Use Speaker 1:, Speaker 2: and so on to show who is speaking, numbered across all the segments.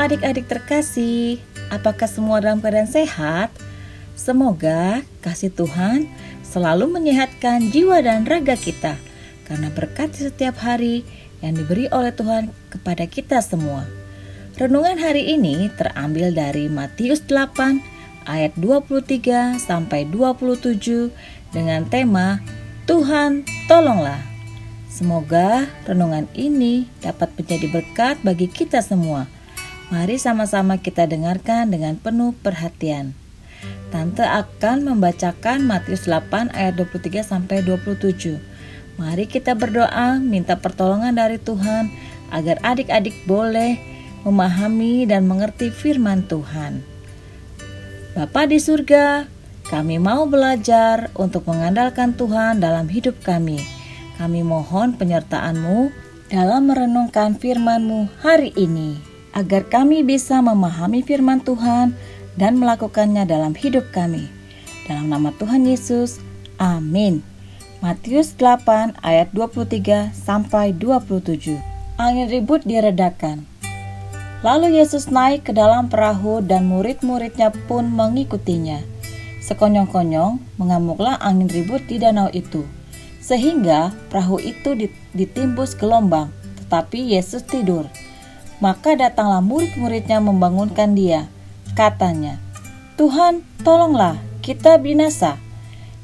Speaker 1: adik-adik terkasih, apakah semua dalam keadaan sehat? Semoga kasih Tuhan selalu menyehatkan jiwa dan raga kita karena berkat setiap hari yang diberi oleh Tuhan kepada kita semua. Renungan hari ini terambil dari Matius 8 ayat 23 sampai 27 dengan tema Tuhan tolonglah. Semoga renungan ini dapat menjadi berkat bagi kita semua. Mari sama-sama kita dengarkan dengan penuh perhatian. Tante akan membacakan Matius 8 ayat 23 sampai 27. Mari kita berdoa minta pertolongan dari Tuhan agar adik-adik boleh memahami dan mengerti firman Tuhan. Bapa di surga, kami mau belajar untuk mengandalkan Tuhan dalam hidup kami. Kami mohon penyertaan-Mu dalam merenungkan firman-Mu hari ini, agar kami bisa memahami firman Tuhan dan melakukannya dalam hidup kami. Dalam nama Tuhan Yesus, amin. Matius 8 ayat 23 sampai 27. Angin ribut diredakan. Lalu Yesus naik ke dalam perahu dan murid-muridnya pun mengikutinya. Sekonyong-konyong mengamuklah angin ribut di danau itu, sehingga perahu itu ditimbus gelombang, tetapi Yesus tidur. Maka datanglah murid-muridnya membangunkan dia. Katanya, Tuhan, tolonglah, kita binasa.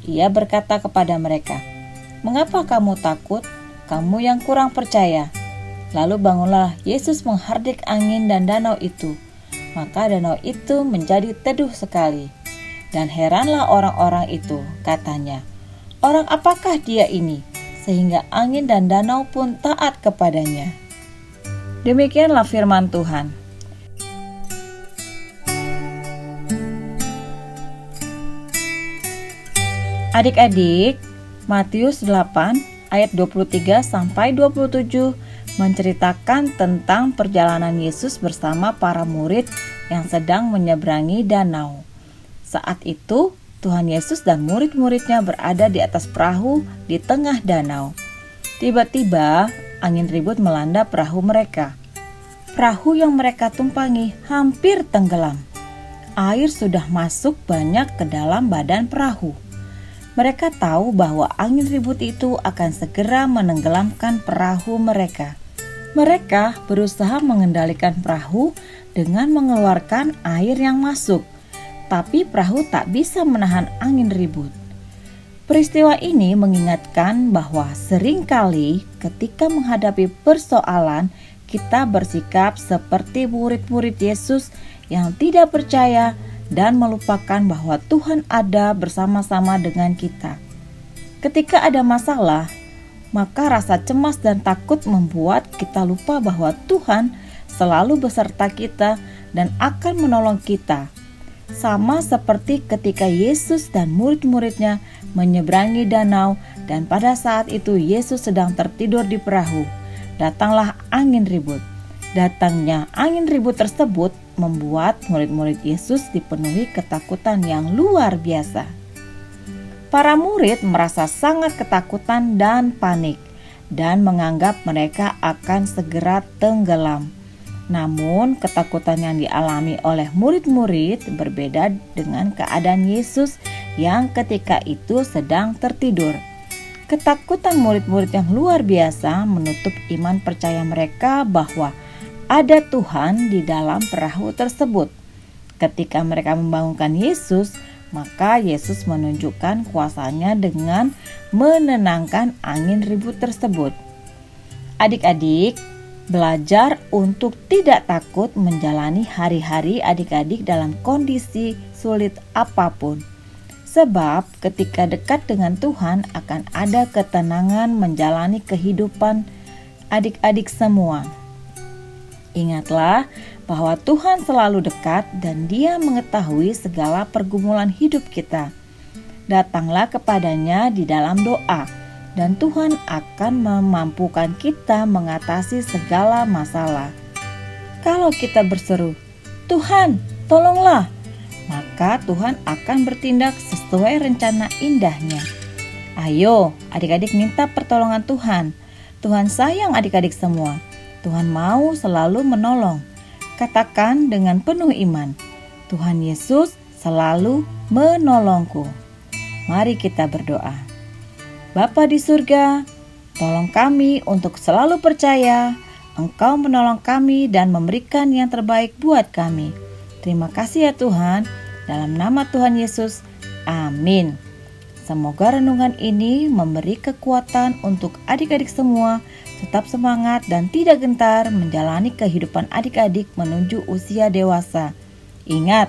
Speaker 1: Ia berkata kepada mereka, Mengapa kamu takut? Kamu yang kurang percaya. Lalu bangunlah Yesus menghardik angin dan danau itu. Maka danau itu menjadi teduh sekali. Dan heranlah orang-orang itu, katanya, Orang apakah dia ini? Sehingga angin dan danau pun taat kepadanya. Demikianlah firman Tuhan. Adik-adik, Matius 8 ayat 23 sampai 27 menceritakan tentang perjalanan Yesus bersama para murid yang sedang menyeberangi danau. Saat itu, Tuhan Yesus dan murid-muridnya berada di atas perahu di tengah danau. Tiba-tiba, angin ribut melanda perahu mereka. Perahu yang mereka tumpangi hampir tenggelam. Air sudah masuk banyak ke dalam badan perahu. Mereka tahu bahwa angin ribut itu akan segera menenggelamkan perahu mereka. Mereka berusaha mengendalikan perahu dengan mengeluarkan air yang masuk, tapi perahu tak bisa menahan angin ribut. Peristiwa ini mengingatkan bahwa sering kali ketika menghadapi persoalan, kita bersikap seperti murid-murid Yesus yang tidak percaya dan melupakan bahwa Tuhan ada bersama-sama dengan kita. Ketika ada masalah, maka rasa cemas dan takut membuat kita lupa bahwa Tuhan selalu beserta kita dan akan menolong kita. Sama seperti ketika Yesus dan murid-muridnya menyeberangi danau dan pada saat itu Yesus sedang tertidur di perahu. Datanglah angin ribut. Datangnya angin ribut tersebut membuat murid-murid Yesus dipenuhi ketakutan yang luar biasa. Para murid merasa sangat ketakutan dan panik dan menganggap mereka akan segera tenggelam. Namun, ketakutan yang dialami oleh murid-murid berbeda dengan keadaan Yesus yang ketika itu sedang tertidur. Ketakutan murid-murid yang luar biasa menutup iman percaya mereka bahwa ada Tuhan di dalam perahu tersebut. Ketika mereka membangunkan Yesus, maka Yesus menunjukkan kuasanya dengan menenangkan angin ribut tersebut. Adik-adik, belajar untuk tidak takut menjalani hari-hari adik-adik dalam kondisi sulit apa pun. Sebab ketika dekat dengan Tuhan akan ada ketenangan menjalani kehidupan adik-adik semua. Ingatlah bahwa Tuhan selalu dekat dan Dia mengetahui segala pergumulan hidup kita. Datanglah kepadanya di dalam doa, dan Tuhan akan memampukan kita mengatasi segala masalah. Kalau kita berseru, "Tuhan, tolonglah!" Maka Tuhan akan bertindak sesuai rencana indahnya. Ayo, adik-adik minta pertolongan Tuhan. Tuhan sayang adik-adik semua. Tuhan mau selalu menolong. katakan dengan penuh iman, Tuhan Yesus selalu menolongku. Mari kita berdoa. Bapa di surga, tolong kami untuk selalu percaya Engkau menolong kami dan memberikan yang terbaik buat kami. Terima kasih ya Tuhan. Dalam nama Tuhan Yesus, amin. Semoga renungan ini memberi kekuatan untuk adik-adik semua tetap semangat dan tidak gentar menjalani kehidupan adik-adik menuju usia dewasa. Ingat,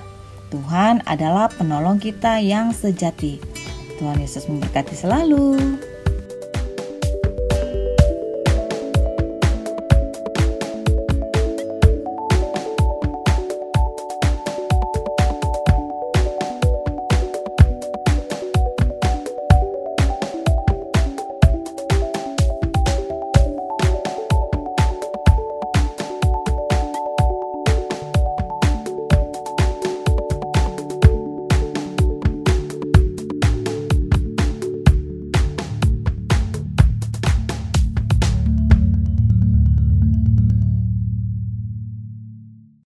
Speaker 1: Tuhan adalah penolong kita yang sejati. Tuhan Yesus memberkati selalu.